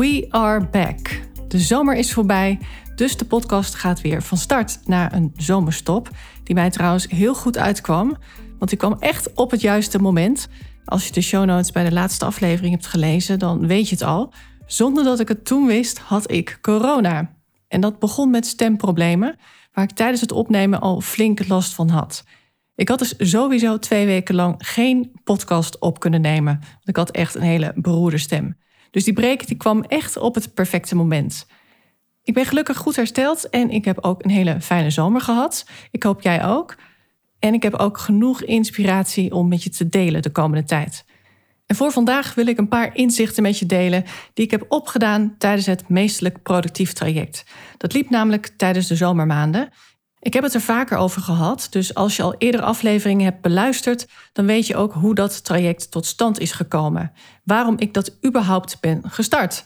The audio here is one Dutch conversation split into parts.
We are back. De zomer is voorbij, dus de podcast gaat weer van start naar een zomerstop. Die mij trouwens heel goed uitkwam, want die kwam echt op het juiste moment. Als je de show notes bij de laatste aflevering hebt gelezen, dan weet je het al. Zonder dat ik het toen wist, had ik corona. En dat begon met stemproblemen, waar ik tijdens het opnemen al flink last van had. Ik had dus sowieso twee weken lang geen podcast op kunnen nemen. Want ik had echt een hele beroerde stem. Dus die break die kwam echt op het perfecte moment. Ik ben gelukkig goed hersteld en ik heb ook een hele fijne zomer gehad. Ik hoop jij ook. En ik heb ook genoeg inspiratie om met je te delen de komende tijd. En voor vandaag wil ik een paar inzichten met je delen die ik heb opgedaan tijdens het meestelijk productief traject. Dat liep namelijk tijdens de zomermaanden. Ik heb het er vaker over gehad, dus als je al eerder afleveringen hebt beluisterd, dan weet je ook hoe dat traject tot stand is gekomen. Waarom ik dat überhaupt ben gestart.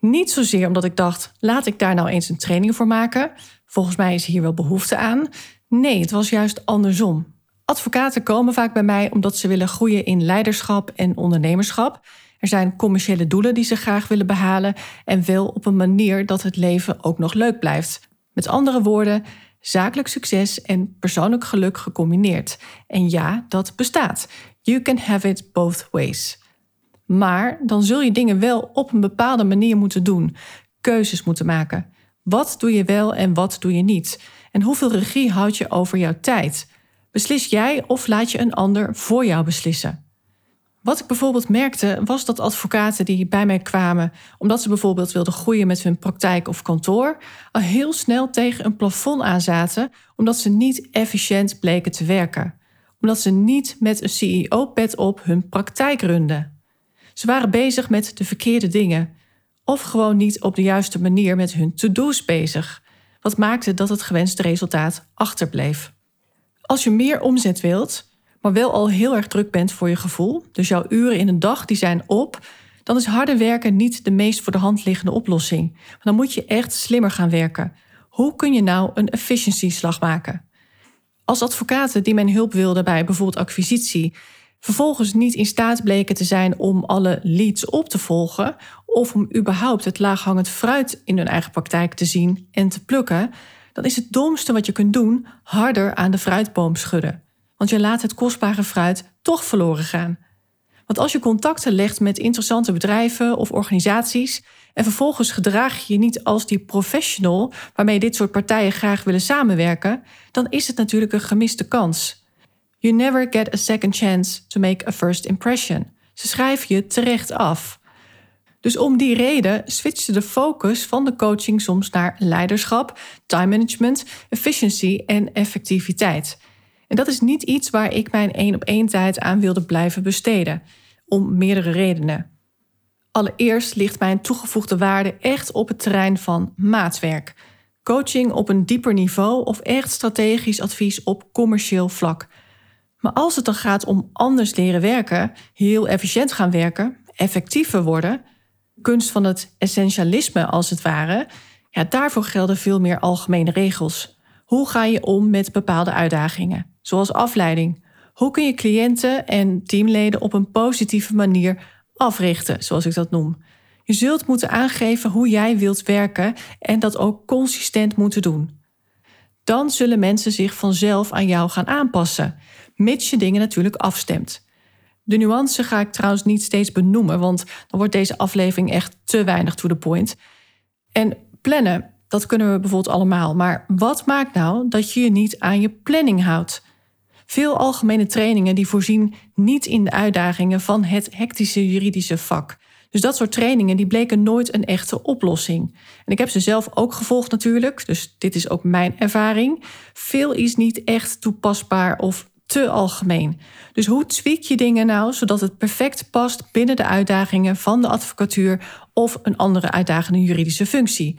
Niet zozeer omdat ik dacht, laat ik daar nou eens een training voor maken. Volgens mij is hier wel behoefte aan. Nee, het was juist andersom. Advocaten komen vaak bij mij omdat ze willen groeien in leiderschap en ondernemerschap. Er zijn commerciële doelen die ze graag willen behalen en wel op een manier dat het leven ook nog leuk blijft. Met andere woorden, zakelijk succes en persoonlijk geluk gecombineerd. En ja, dat bestaat. You can have it both ways. Maar dan zul je dingen wel op een bepaalde manier moeten doen, keuzes moeten maken. Wat doe je wel en wat doe je niet? En hoeveel regie houd je over jouw tijd? Beslis jij of laat je een ander voor jou beslissen? Wat ik bijvoorbeeld merkte, was dat advocaten die bij mij kwamen omdat ze bijvoorbeeld wilden groeien met hun praktijk of kantoor, al heel snel tegen een plafond aanzaten omdat ze niet efficiënt bleken te werken. Omdat ze niet met een CEO-pet op hun praktijk runden. Ze waren bezig met de verkeerde dingen. Of gewoon niet op de juiste manier met hun to-do's bezig. Wat maakte dat het gewenste resultaat achterbleef. Als je meer omzet wilt, maar wel al heel erg druk bent voor je gevoel, dus jouw uren in een dag die zijn op, dan is harde werken niet de meest voor de hand liggende oplossing. dan moet je echt slimmer gaan werken. Hoe kun je nou een efficiency-slag maken? Als advocaten die mijn hulp wilden bij bijvoorbeeld acquisitie, vervolgens niet in staat bleken te zijn om alle leads op te volgen of om überhaupt het laaghangend fruit in hun eigen praktijk te zien en te plukken, dan is het domste wat je kunt doen harder aan de fruitboom schudden want je laat het kostbare fruit toch verloren gaan. Want als je contacten legt met interessante bedrijven of organisaties en vervolgens gedraag je je niet als die professional waarmee dit soort partijen graag willen samenwerken, dan is het natuurlijk een gemiste kans. You never get a second chance to make a first impression. Ze schrijven je terecht af. Dus om die reden switchte de focus van de coaching soms naar leiderschap, time management, efficiency en effectiviteit. En dat is niet iets waar ik mijn één op één tijd aan wilde blijven besteden, om meerdere redenen. Allereerst ligt mijn toegevoegde waarde echt op het terrein van maatwerk. Coaching op een dieper niveau of echt strategisch advies op commercieel vlak. Maar als het dan gaat om anders leren werken, heel efficiënt gaan werken, effectiever worden, kunst van het essentialisme als het ware, ja, daarvoor gelden veel meer algemene regels. Hoe ga je om met bepaalde uitdagingen? zoals afleiding. Hoe kun je cliënten en teamleden op een positieve manier africhten, zoals ik dat noem? Je zult moeten aangeven hoe jij wilt werken en dat ook consistent moeten doen. Dan zullen mensen zich vanzelf aan jou gaan aanpassen, mits je dingen natuurlijk afstemt. De nuance ga ik trouwens niet steeds benoemen, want dan wordt deze aflevering echt te weinig to the point. En plannen, dat kunnen we bijvoorbeeld allemaal, maar wat maakt nou dat je je niet aan je planning houdt? Veel algemene trainingen die voorzien niet in de uitdagingen van het hectische juridische vak. Dus dat soort trainingen die bleken nooit een echte oplossing. En ik heb ze zelf ook gevolgd natuurlijk, dus dit is ook mijn ervaring. Veel is niet echt toepasbaar of te algemeen. Dus hoe tweak je dingen nou zodat het perfect past binnen de uitdagingen van de advocatuur of een andere uitdagende juridische functie?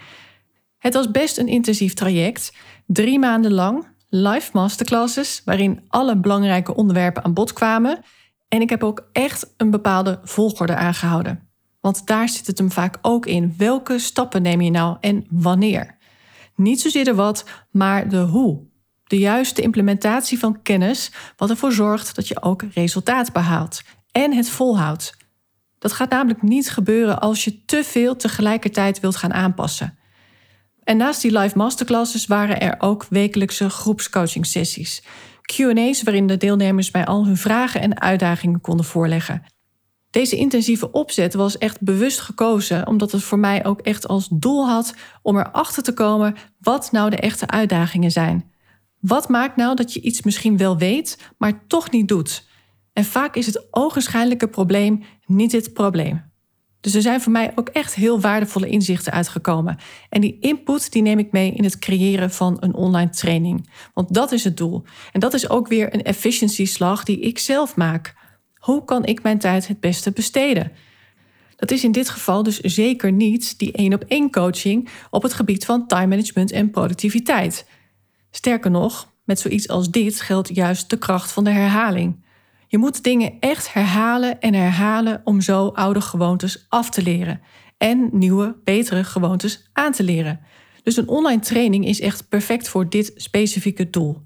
Het was best een intensief traject, drie maanden lang, live masterclasses waarin alle belangrijke onderwerpen aan bod kwamen. En ik heb ook echt een bepaalde volgorde aangehouden. Want daar zit het hem vaak ook in. Welke stappen neem je nou en wanneer? Niet zozeer de wat, maar de hoe. De juiste implementatie van kennis, wat ervoor zorgt dat je ook resultaat behaalt en het volhoudt. Dat gaat namelijk niet gebeuren als je te veel tegelijkertijd wilt gaan aanpassen. En naast die live masterclasses waren er ook wekelijkse groepscoaching sessies. QA's waarin de deelnemers mij al hun vragen en uitdagingen konden voorleggen. Deze intensieve opzet was echt bewust gekozen, omdat het voor mij ook echt als doel had om erachter te komen wat nou de echte uitdagingen zijn. Wat maakt nou dat je iets misschien wel weet, maar toch niet doet? En vaak is het ogenschijnlijke probleem niet het probleem. Dus er zijn voor mij ook echt heel waardevolle inzichten uitgekomen. En die input die neem ik mee in het creëren van een online training. Want dat is het doel. En dat is ook weer een efficiency slag die ik zelf maak. Hoe kan ik mijn tijd het beste besteden? Dat is in dit geval dus zeker niet die één op één coaching op het gebied van time management en productiviteit. Sterker nog, met zoiets als dit geldt juist de kracht van de herhaling. Je moet dingen echt herhalen en herhalen om zo oude gewoontes af te leren en nieuwe, betere gewoontes aan te leren. Dus een online training is echt perfect voor dit specifieke doel.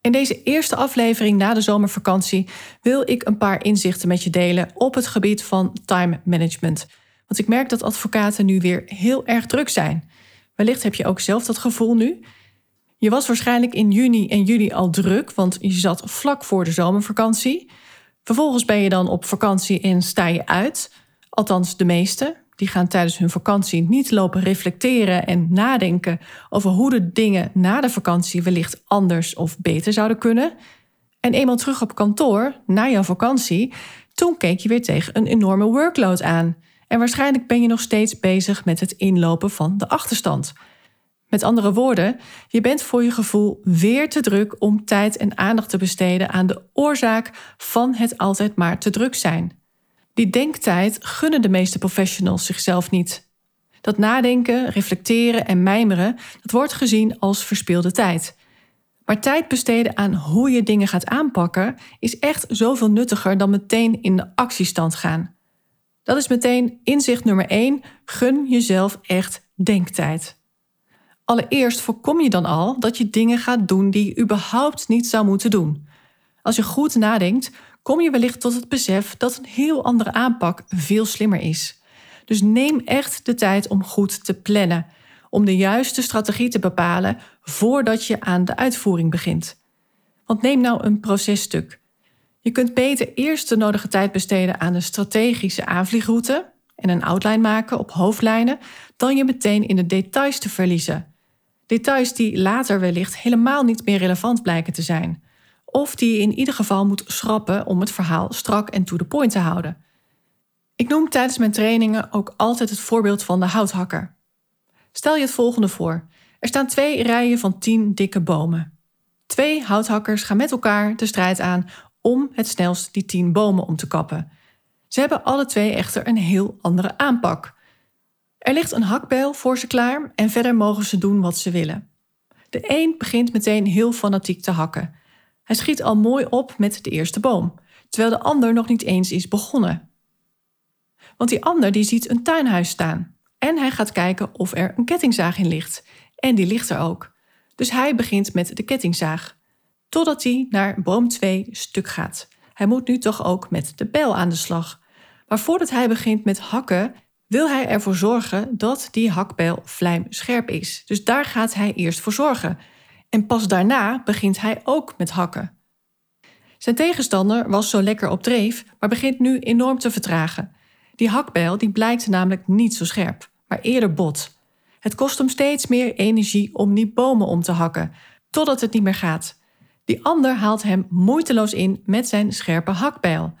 In deze eerste aflevering na de zomervakantie wil ik een paar inzichten met je delen op het gebied van time management. Want ik merk dat advocaten nu weer heel erg druk zijn. Wellicht heb je ook zelf dat gevoel nu. Je was waarschijnlijk in juni en juli al druk, want je zat vlak voor de zomervakantie. Vervolgens ben je dan op vakantie en sta je uit. Althans, de meeste. Die gaan tijdens hun vakantie niet lopen reflecteren en nadenken over hoe de dingen na de vakantie wellicht anders of beter zouden kunnen. En eenmaal terug op kantoor, na jouw vakantie, toen keek je weer tegen een enorme workload aan. En waarschijnlijk ben je nog steeds bezig met het inlopen van de achterstand. Met andere woorden, je bent voor je gevoel weer te druk om tijd en aandacht te besteden aan de oorzaak van het altijd maar te druk zijn. Die denktijd gunnen de meeste professionals zichzelf niet. Dat nadenken, reflecteren en mijmeren, dat wordt gezien als verspilde tijd. Maar tijd besteden aan hoe je dingen gaat aanpakken is echt zoveel nuttiger dan meteen in de actiestand gaan. Dat is meteen inzicht nummer 1. Gun jezelf echt denktijd. Allereerst voorkom je dan al dat je dingen gaat doen die je überhaupt niet zou moeten doen. Als je goed nadenkt, kom je wellicht tot het besef dat een heel andere aanpak veel slimmer is. Dus neem echt de tijd om goed te plannen, om de juiste strategie te bepalen voordat je aan de uitvoering begint. Want neem nou een processtuk. Je kunt beter eerst de nodige tijd besteden aan de strategische aanvliegroute en een outline maken op hoofdlijnen, dan je meteen in de details te verliezen. Details die later wellicht helemaal niet meer relevant blijken te zijn. Of die je in ieder geval moet schrappen om het verhaal strak en to the point te houden. Ik noem tijdens mijn trainingen ook altijd het voorbeeld van de houthakker. Stel je het volgende voor. Er staan twee rijen van tien dikke bomen. Twee houthakkers gaan met elkaar de strijd aan om het snelst die tien bomen om te kappen. Ze hebben alle twee echter een heel andere aanpak. Er ligt een hakbijl voor ze klaar en verder mogen ze doen wat ze willen. De een begint meteen heel fanatiek te hakken. Hij schiet al mooi op met de eerste boom, terwijl de ander nog niet eens is begonnen. Want die ander die ziet een tuinhuis staan en hij gaat kijken of er een kettingzaag in ligt. En die ligt er ook. Dus hij begint met de kettingzaag, totdat hij naar boom 2 stuk gaat. Hij moet nu toch ook met de bijl aan de slag. Maar voordat hij begint met hakken, wil hij ervoor zorgen dat die hakbijl vlijmscherp is. Dus daar gaat hij eerst voor zorgen. En pas daarna begint hij ook met hakken. Zijn tegenstander was zo lekker op dreef, maar begint nu enorm te vertragen. Die hakbijl die blijkt namelijk niet zo scherp, maar eerder bot. Het kost hem steeds meer energie om die bomen om te hakken, totdat het niet meer gaat. Die ander haalt hem moeiteloos in met zijn scherpe hakbijl.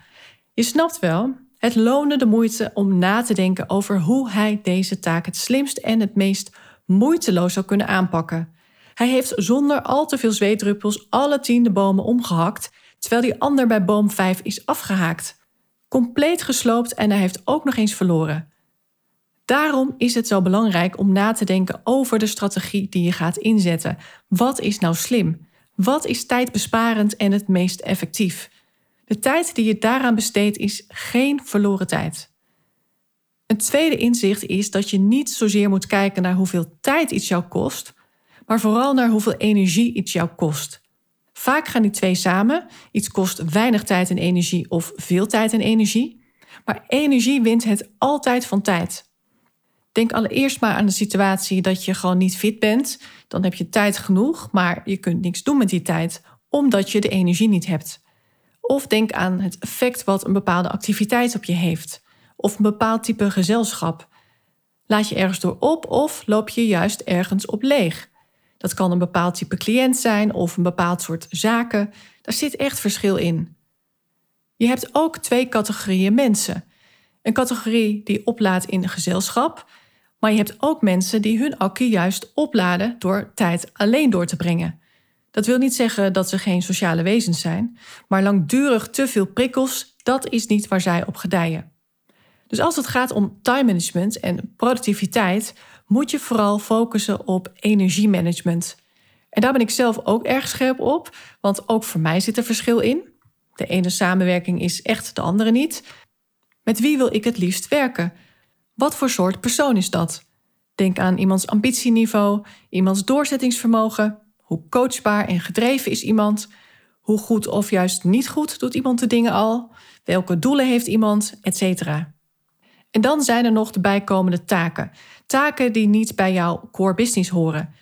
Je snapt wel, het loonde de moeite om na te denken over hoe hij deze taak het slimst en het meest moeiteloos zou kunnen aanpakken. Hij heeft zonder al te veel zweetdruppels alle tien de bomen omgehakt, terwijl die ander bij boom 5 is afgehaakt. Compleet gesloopt en hij heeft ook nog eens verloren. Daarom is het zo belangrijk om na te denken over de strategie die je gaat inzetten. Wat is nou slim? Wat is tijdbesparend en het meest effectief? De tijd die je daaraan besteedt is geen verloren tijd. Een tweede inzicht is dat je niet zozeer moet kijken naar hoeveel tijd iets jou kost, maar vooral naar hoeveel energie iets jou kost. Vaak gaan die twee samen. Iets kost weinig tijd en energie of veel tijd en energie. Maar energie wint het altijd van tijd. Denk allereerst maar aan de situatie dat je gewoon niet fit bent. Dan heb je tijd genoeg, maar je kunt niks doen met die tijd, omdat je de energie niet hebt. Of denk aan het effect wat een bepaalde activiteit op je heeft, of een bepaald type gezelschap. Laat je ergens door op of loop je juist ergens op leeg? Dat kan een bepaald type cliënt zijn of een bepaald soort zaken. Daar zit echt verschil in. Je hebt ook twee categorieën mensen. Een categorie die oplaadt in gezelschap, maar je hebt ook mensen die hun accu juist opladen door tijd alleen door te brengen. Dat wil niet zeggen dat ze geen sociale wezens zijn, maar langdurig te veel prikkels, dat is niet waar zij op gedijen. Dus als het gaat om time management en productiviteit, moet je vooral focussen op energiemanagement. En daar ben ik zelf ook erg scherp op, want ook voor mij zit er verschil in. De ene samenwerking is echt de andere niet. Met wie wil ik het liefst werken? Wat voor soort persoon is dat? Denk aan iemands ambitieniveau, iemands doorzettingsvermogen. Hoe coachbaar en gedreven is iemand? Hoe goed of juist niet goed doet iemand de dingen al? Welke doelen heeft iemand? Etcetera. En dan zijn er nog de bijkomende taken. Taken die niet bij jouw core business horen.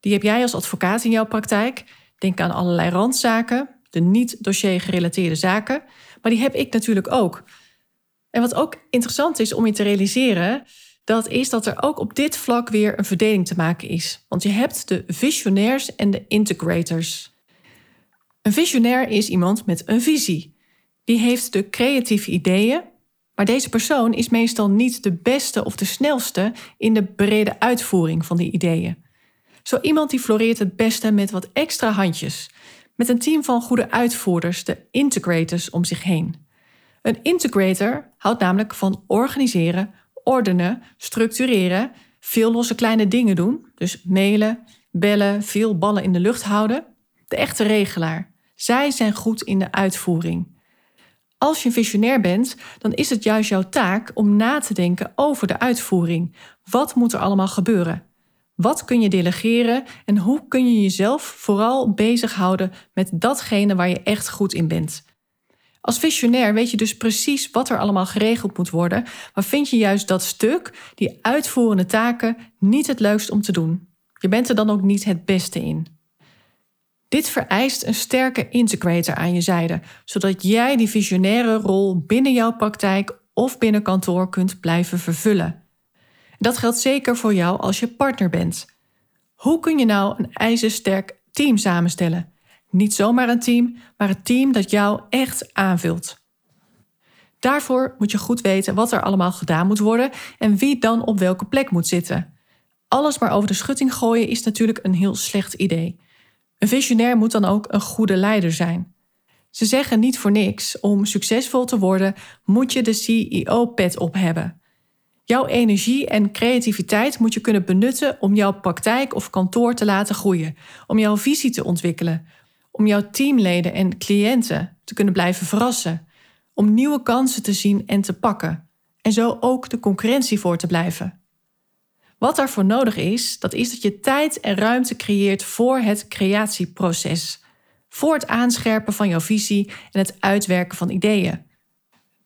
Die heb jij als advocaat in jouw praktijk. Denk aan allerlei randzaken, de niet-dossier gerelateerde zaken. Maar die heb ik natuurlijk ook. En wat ook interessant is om je te realiseren, dat is dat er ook op dit vlak weer een verdeling te maken is. Want je hebt de visionairs en de integrators. Een visionair is iemand met een visie. Die heeft de creatieve ideeën, maar deze persoon is meestal niet de beste of de snelste in de brede uitvoering van die ideeën. Zo iemand die floreert het beste met wat extra handjes, met een team van goede uitvoerders, de integrators, om zich heen. Een integrator houdt namelijk van organiseren, ordenen, structureren, veel losse kleine dingen doen, dus mailen, bellen, veel ballen in de lucht houden. De echte regelaar. Zij zijn goed in de uitvoering. Als je een visionair bent, dan is het juist jouw taak om na te denken over de uitvoering. Wat moet er allemaal gebeuren? Wat kun je delegeren en hoe kun je jezelf vooral bezighouden met datgene waar je echt goed in bent? Als visionair weet je dus precies wat er allemaal geregeld moet worden, maar vind je juist dat stuk, die uitvoerende taken, niet het leukst om te doen. Je bent er dan ook niet het beste in. Dit vereist een sterke integrator aan je zijde, zodat jij die visionaire rol binnen jouw praktijk of binnen kantoor kunt blijven vervullen. Dat geldt zeker voor jou als je partner bent. Hoe kun je nou een ijzersterk team samenstellen? Niet zomaar een team, maar een team dat jou echt aanvult. Daarvoor moet je goed weten wat er allemaal gedaan moet worden en wie dan op welke plek moet zitten. Alles maar over de schutting gooien is natuurlijk een heel slecht idee. Een visionair moet dan ook een goede leider zijn. Ze zeggen niet voor niks: om succesvol te worden moet je de CEO-pet op hebben. Jouw energie en creativiteit moet je kunnen benutten om jouw praktijk of kantoor te laten groeien, om jouw visie te ontwikkelen, om jouw teamleden en cliënten te kunnen blijven verrassen, om nieuwe kansen te zien en te pakken en zo ook de concurrentie voor te blijven. Wat daarvoor nodig is, dat is dat je tijd en ruimte creëert voor het creatieproces, voor het aanscherpen van jouw visie en het uitwerken van ideeën.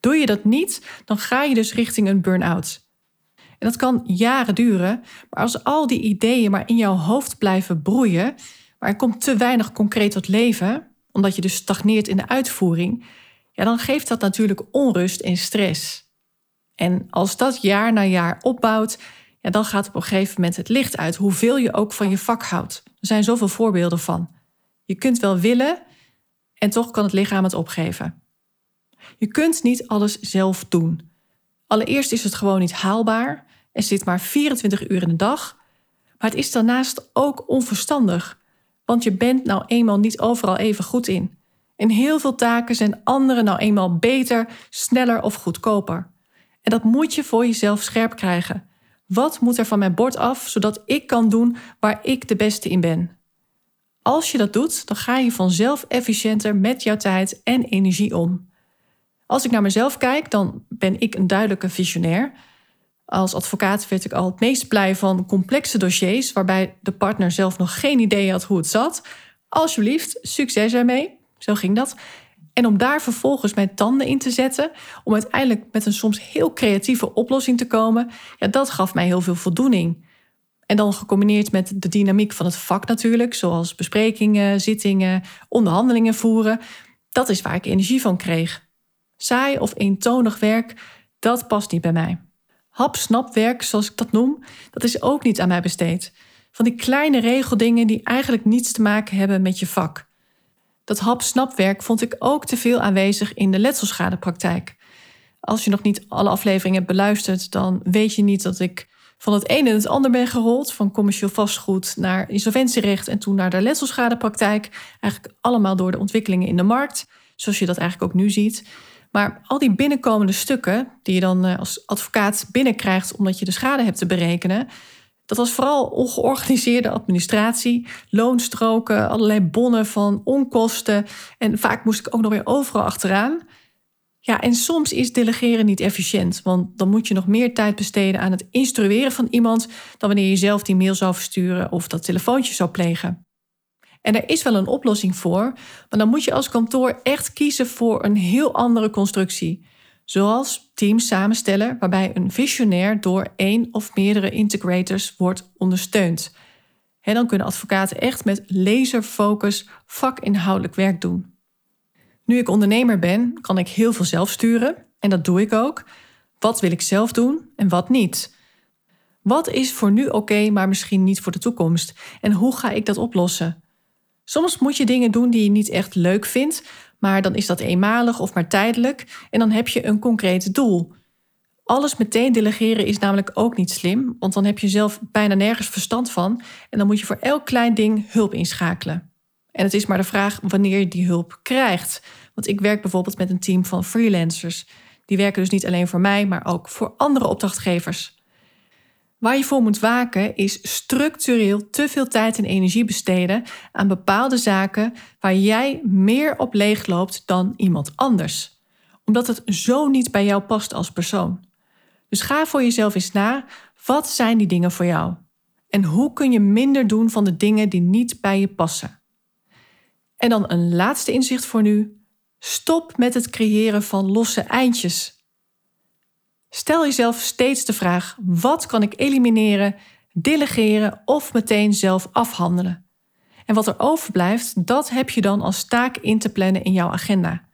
Doe je dat niet, dan ga je dus richting een burn-out. En dat kan jaren duren, maar als al die ideeën maar in jouw hoofd blijven broeien, maar er komt te weinig concreet tot leven, omdat je dus stagneert in de uitvoering, ja, dan geeft dat natuurlijk onrust en stress. En als dat jaar na jaar opbouwt, ja, dan gaat op een gegeven moment het licht uit, hoeveel je ook van je vak houdt. Er zijn zoveel voorbeelden van. Je kunt wel willen en toch kan het lichaam het opgeven. Je kunt niet alles zelf doen. Allereerst is het gewoon niet haalbaar. Er zit maar 24 uur in de dag. Maar het is daarnaast ook onverstandig, want je bent nou eenmaal niet overal even goed in. In heel veel taken zijn anderen nou eenmaal beter, sneller of goedkoper. En dat moet je voor jezelf scherp krijgen. Wat moet er van mijn bord af, zodat ik kan doen waar ik de beste in ben? Als je dat doet, dan ga je vanzelf efficiënter met jouw tijd en energie om. Als ik naar mezelf kijk, dan ben ik een duidelijke visionair. Als advocaat werd ik al het meest blij van complexe dossiers waarbij de partner zelf nog geen idee had hoe het zat. Alsjeblieft, succes ermee. Zo ging dat. En om daar vervolgens mijn tanden in te zetten, om uiteindelijk met een soms heel creatieve oplossing te komen, ja, dat gaf mij heel veel voldoening. En dan gecombineerd met de dynamiek van het vak natuurlijk, zoals besprekingen, zittingen, onderhandelingen voeren, dat is waar ik energie van kreeg. Saai of eentonig werk, dat past niet bij mij. Hap-snap werk, zoals ik dat noem, dat is ook niet aan mij besteed. Van die kleine regeldingen die eigenlijk niets te maken hebben met je vak. Dat hap-snapwerk vond ik ook te veel aanwezig in de letselschadepraktijk. Als je nog niet alle afleveringen hebt beluisterd, dan weet je niet dat ik van het een in het ander ben gerold. Van commercieel vastgoed naar insolventierecht en toen naar de letselschadepraktijk. Eigenlijk allemaal door de ontwikkelingen in de markt, zoals je dat eigenlijk ook nu ziet. Maar al die binnenkomende stukken, die je dan eh, als advocaat binnenkrijgt omdat je de schade hebt te berekenen, dat was vooral ongeorganiseerde administratie, loonstroken, allerlei bonnen van onkosten. En vaak moest ik ook nog weer overal achteraan. Ja, en soms is delegeren niet efficiënt, want dan moet je nog meer tijd besteden aan het instrueren van iemand dan wanneer je zelf die mail zou versturen of dat telefoontje zou plegen. En er is wel een oplossing voor, maar dan moet je als kantoor echt kiezen voor een heel andere constructie. Zoals teams samenstellen waarbij een visionair door één of meerdere integrators wordt ondersteund. En dan kunnen advocaten echt met laserfocus vakinhoudelijk werk doen. Nu ik ondernemer ben, kan ik heel veel zelf sturen en dat doe ik ook. Wat wil ik zelf doen en wat niet? Wat is voor nu oké, maar misschien niet voor de toekomst? En hoe ga ik dat oplossen? Soms moet je dingen doen die je niet echt leuk vindt, maar dan is dat eenmalig of maar tijdelijk en dan heb je een concreet doel. Alles meteen delegeren is namelijk ook niet slim, want dan heb je zelf bijna nergens verstand van en dan moet je voor elk klein ding hulp inschakelen. En het is maar de vraag wanneer je die hulp krijgt. Want ik werk bijvoorbeeld met een team van freelancers. Die werken dus niet alleen voor mij, maar ook voor andere opdrachtgevers. Waar je voor moet waken is structureel te veel tijd en energie besteden aan bepaalde zaken waar jij meer op leeg loopt dan iemand anders. Omdat het zo niet bij jou past als persoon. Dus ga voor jezelf eens na, wat zijn die dingen voor jou? En hoe kun je minder doen van de dingen die niet bij je passen? En dan een laatste inzicht voor nu. Stop met het creëren van losse eindjes Stel jezelf steeds de vraag: wat kan ik elimineren, delegeren of meteen zelf afhandelen? En wat er overblijft, dat heb je dan als taak in te plannen in jouw agenda.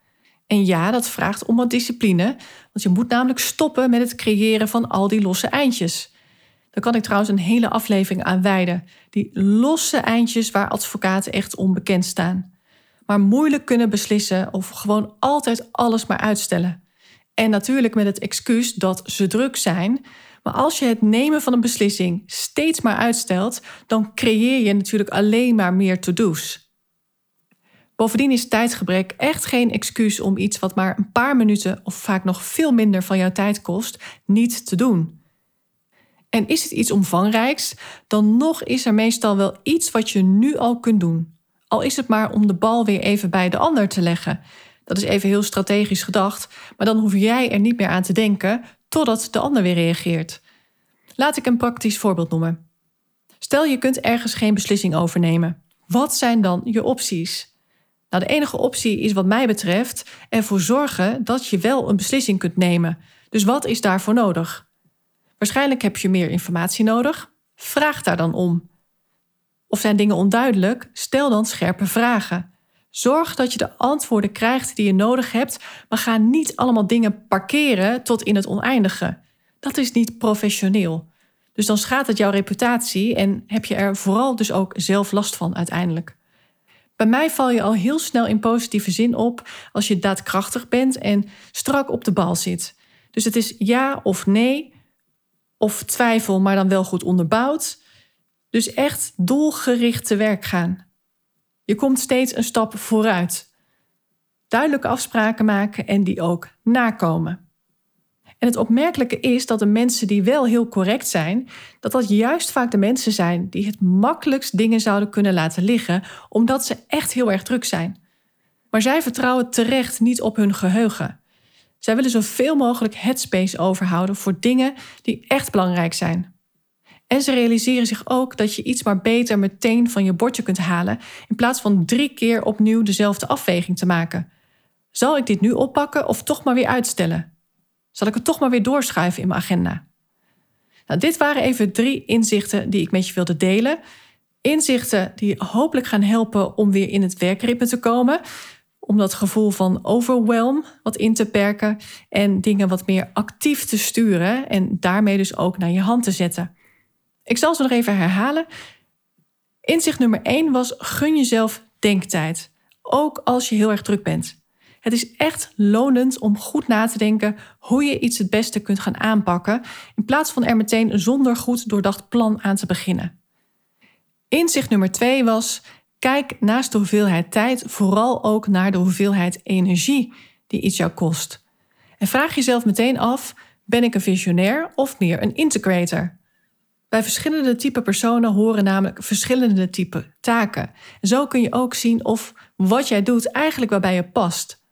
En ja, dat vraagt om wat discipline, want je moet namelijk stoppen met het creëren van al die losse eindjes. Daar kan ik trouwens een hele aflevering aan wijden. Die losse eindjes waar advocaten echt onbekend staan. Maar moeilijk kunnen beslissen of gewoon altijd alles maar uitstellen. En natuurlijk met het excuus dat ze druk zijn. Maar als je het nemen van een beslissing steeds maar uitstelt, dan creëer je natuurlijk alleen maar meer to-do's. Bovendien is tijdgebrek echt geen excuus om iets wat maar een paar minuten of vaak nog veel minder van jouw tijd kost, niet te doen. En is het iets omvangrijks, dan nog is er meestal wel iets wat je nu al kunt doen. Al is het maar om de bal weer even bij de ander te leggen. Dat is even heel strategisch gedacht, maar dan hoef jij er niet meer aan te denken totdat de ander weer reageert. Laat ik een praktisch voorbeeld noemen. Stel je kunt ergens geen beslissing overnemen. Wat zijn dan je opties? Nou, de enige optie is wat mij betreft ervoor zorgen dat je wel een beslissing kunt nemen. Dus wat is daarvoor nodig? Waarschijnlijk heb je meer informatie nodig. Vraag daar dan om. Of zijn dingen onduidelijk? Stel dan scherpe vragen. Zorg dat je de antwoorden krijgt die je nodig hebt, maar ga niet allemaal dingen parkeren tot in het oneindige. Dat is niet professioneel. Dus dan schaadt het jouw reputatie en heb je er vooral dus ook zelf last van uiteindelijk. Bij mij val je al heel snel in positieve zin op als je daadkrachtig bent en strak op de bal zit. Dus het is ja of nee, of twijfel, maar dan wel goed onderbouwd. Dus echt doelgericht te werk gaan. Je komt steeds een stap vooruit. Duidelijke afspraken maken en die ook nakomen. En het opmerkelijke is dat de mensen die wel heel correct zijn, dat dat juist vaak de mensen zijn die het makkelijkst dingen zouden kunnen laten liggen, omdat ze echt heel erg druk zijn. Maar zij vertrouwen terecht niet op hun geheugen. Zij willen zoveel mogelijk headspace overhouden voor dingen die echt belangrijk zijn. En ze realiseren zich ook dat je iets maar beter meteen van je bordje kunt halen, in plaats van drie keer opnieuw dezelfde afweging te maken. Zal ik dit nu oppakken of toch maar weer uitstellen? Zal ik het toch maar weer doorschuiven in mijn agenda? Nou, dit waren even drie inzichten die ik met je wilde delen. Inzichten die hopelijk gaan helpen om weer in het werkritme te komen. Om dat gevoel van overwhelm wat in te perken en dingen wat meer actief te sturen en daarmee dus ook naar je hand te zetten. Ik zal ze nog even herhalen. Inzicht nummer 1 was gun jezelf denktijd, ook als je heel erg druk bent. Het is echt lonend om goed na te denken hoe je iets het beste kunt gaan aanpakken, in plaats van er meteen zonder goed doordacht plan aan te beginnen. Inzicht nummer twee was: kijk naast de hoeveelheid tijd vooral ook naar de hoeveelheid energie die iets jou kost. En vraag jezelf meteen af: ben ik een visionair of meer een integrator? Bij verschillende type personen horen namelijk verschillende type taken. En zo kun je ook zien of wat jij doet eigenlijk waarbij je past.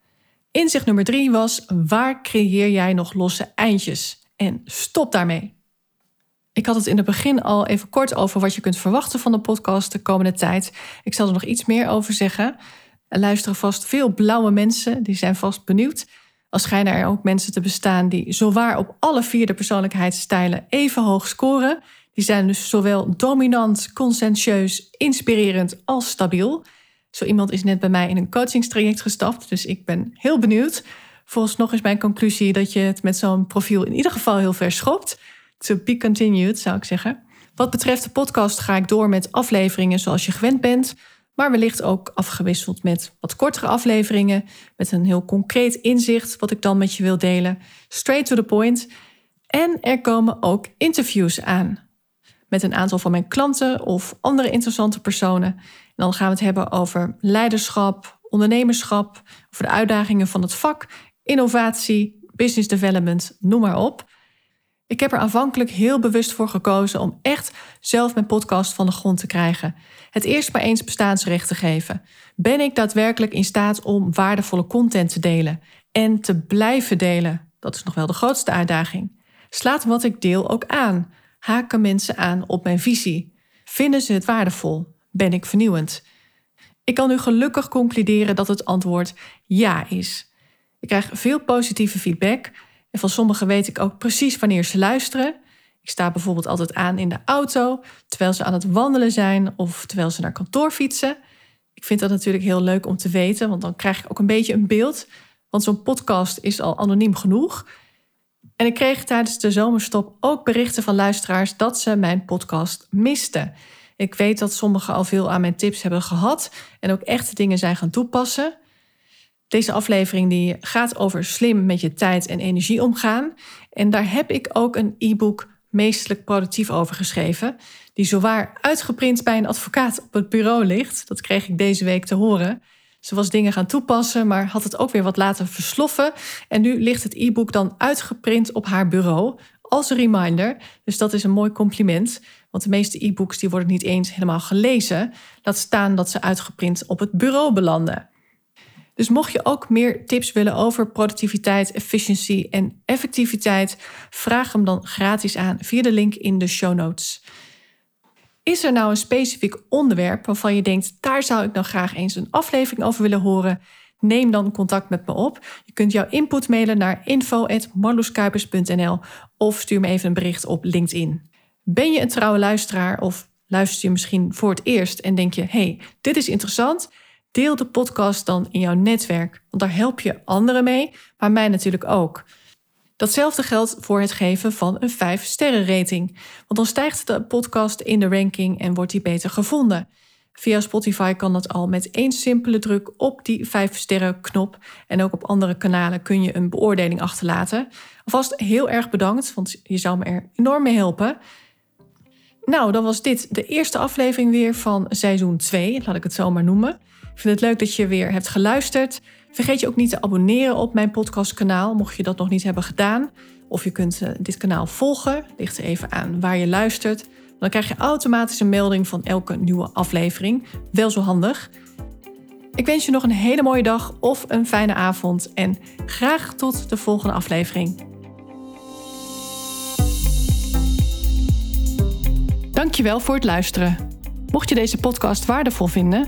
Inzicht nummer drie was: waar creëer jij nog losse eindjes? En stop daarmee. Ik had het in het begin al even kort over wat je kunt verwachten van de podcast de komende tijd. Ik zal er nog iets meer over zeggen. Er luisteren vast veel blauwe mensen, die zijn vast benieuwd. Als schijnen er ook mensen te bestaan die zowaar op alle vier de persoonlijkheidsstijlen even hoog scoren. Die zijn dus zowel dominant, conscientieus, inspirerend als stabiel. Zo iemand is net bij mij in een coachingstraject gestapt, dus ik ben heel benieuwd. Volgens nog is mijn conclusie dat je het met zo'n profiel in ieder geval heel ver schopt. To be continued, zou ik zeggen. Wat betreft de podcast ga ik door met afleveringen zoals je gewend bent, maar wellicht ook afgewisseld met wat kortere afleveringen, met een heel concreet inzicht wat ik dan met je wil delen. Straight to the point. En er komen ook interviews aan met een aantal van mijn klanten of andere interessante personen dan gaan we het hebben over leiderschap, ondernemerschap, over de uitdagingen van het vak, innovatie, business development, noem maar op. Ik heb er aanvankelijk heel bewust voor gekozen om echt zelf mijn podcast van de grond te krijgen. Het eerst maar eens bestaansrecht te geven. Ben ik daadwerkelijk in staat om waardevolle content te delen en te blijven delen? Dat is nog wel de grootste uitdaging. Slaat wat ik deel ook aan? Haken mensen aan op mijn visie? Vinden ze het waardevol? Ben ik vernieuwend? Ik kan nu gelukkig concluderen dat het antwoord ja is. Ik krijg veel positieve feedback en van sommigen weet ik ook precies wanneer ze luisteren. Ik sta bijvoorbeeld altijd aan in de auto terwijl ze aan het wandelen zijn of terwijl ze naar kantoor fietsen. Ik vind dat natuurlijk heel leuk om te weten, want dan krijg ik ook een beetje een beeld. Want zo'n podcast is al anoniem genoeg. En ik kreeg tijdens de zomerstop ook berichten van luisteraars dat ze mijn podcast misten. Ik weet dat sommigen al veel aan mijn tips hebben gehad en ook echt dingen zijn gaan toepassen. Deze aflevering die gaat over slim met je tijd en energie omgaan. En daar heb ik ook een e-book meestelijk productief over geschreven, die zowaar uitgeprint bij een advocaat op het bureau ligt. Dat kreeg ik deze week te horen. Ze was dingen gaan toepassen, maar had het ook weer wat laten versloffen. En nu ligt het e-book dan uitgeprint op haar bureau als een reminder. Dus dat is een mooi compliment. Want de meeste e-books die worden niet eens helemaal gelezen. Laat staan dat ze uitgeprint op het bureau belanden. Dus mocht je ook meer tips willen over productiviteit, efficiëntie en effectiviteit, vraag hem dan gratis aan via de link in de show notes. Is er nou een specifiek onderwerp waarvan je denkt, daar zou ik nou graag eens een aflevering over willen horen? Neem dan contact met me op. Je kunt jouw input mailen naar info.marloeskuipers.nl of stuur me even een bericht op LinkedIn. Ben je een trouwe luisteraar of luister je misschien voor het eerst en denk je: hey, dit is interessant? Deel de podcast dan in jouw netwerk, want daar help je anderen mee, maar mij natuurlijk ook. Datzelfde geldt voor het geven van een 5-sterren rating, want dan stijgt de podcast in de ranking en wordt die beter gevonden. Via Spotify kan dat al met één simpele druk op die 5-sterren knop en ook op andere kanalen kun je een beoordeling achterlaten. Alvast heel erg bedankt, want je zou me er enorm mee helpen. Nou, dan was dit de eerste aflevering weer van seizoen 2, laat ik het zo maar noemen. Ik vind het leuk dat je weer hebt geluisterd. Vergeet je ook niet te abonneren op mijn podcastkanaal, mocht je dat nog niet hebben gedaan. Of je kunt eh, dit kanaal volgen, ligt even aan waar je luistert. Dan krijg je automatisch een melding van elke nieuwe aflevering. Wel zo handig. Ik wens je nog een hele mooie dag of een fijne avond en graag tot de volgende aflevering. Dankjewel voor het luisteren. Mocht je deze podcast waardevol vinden,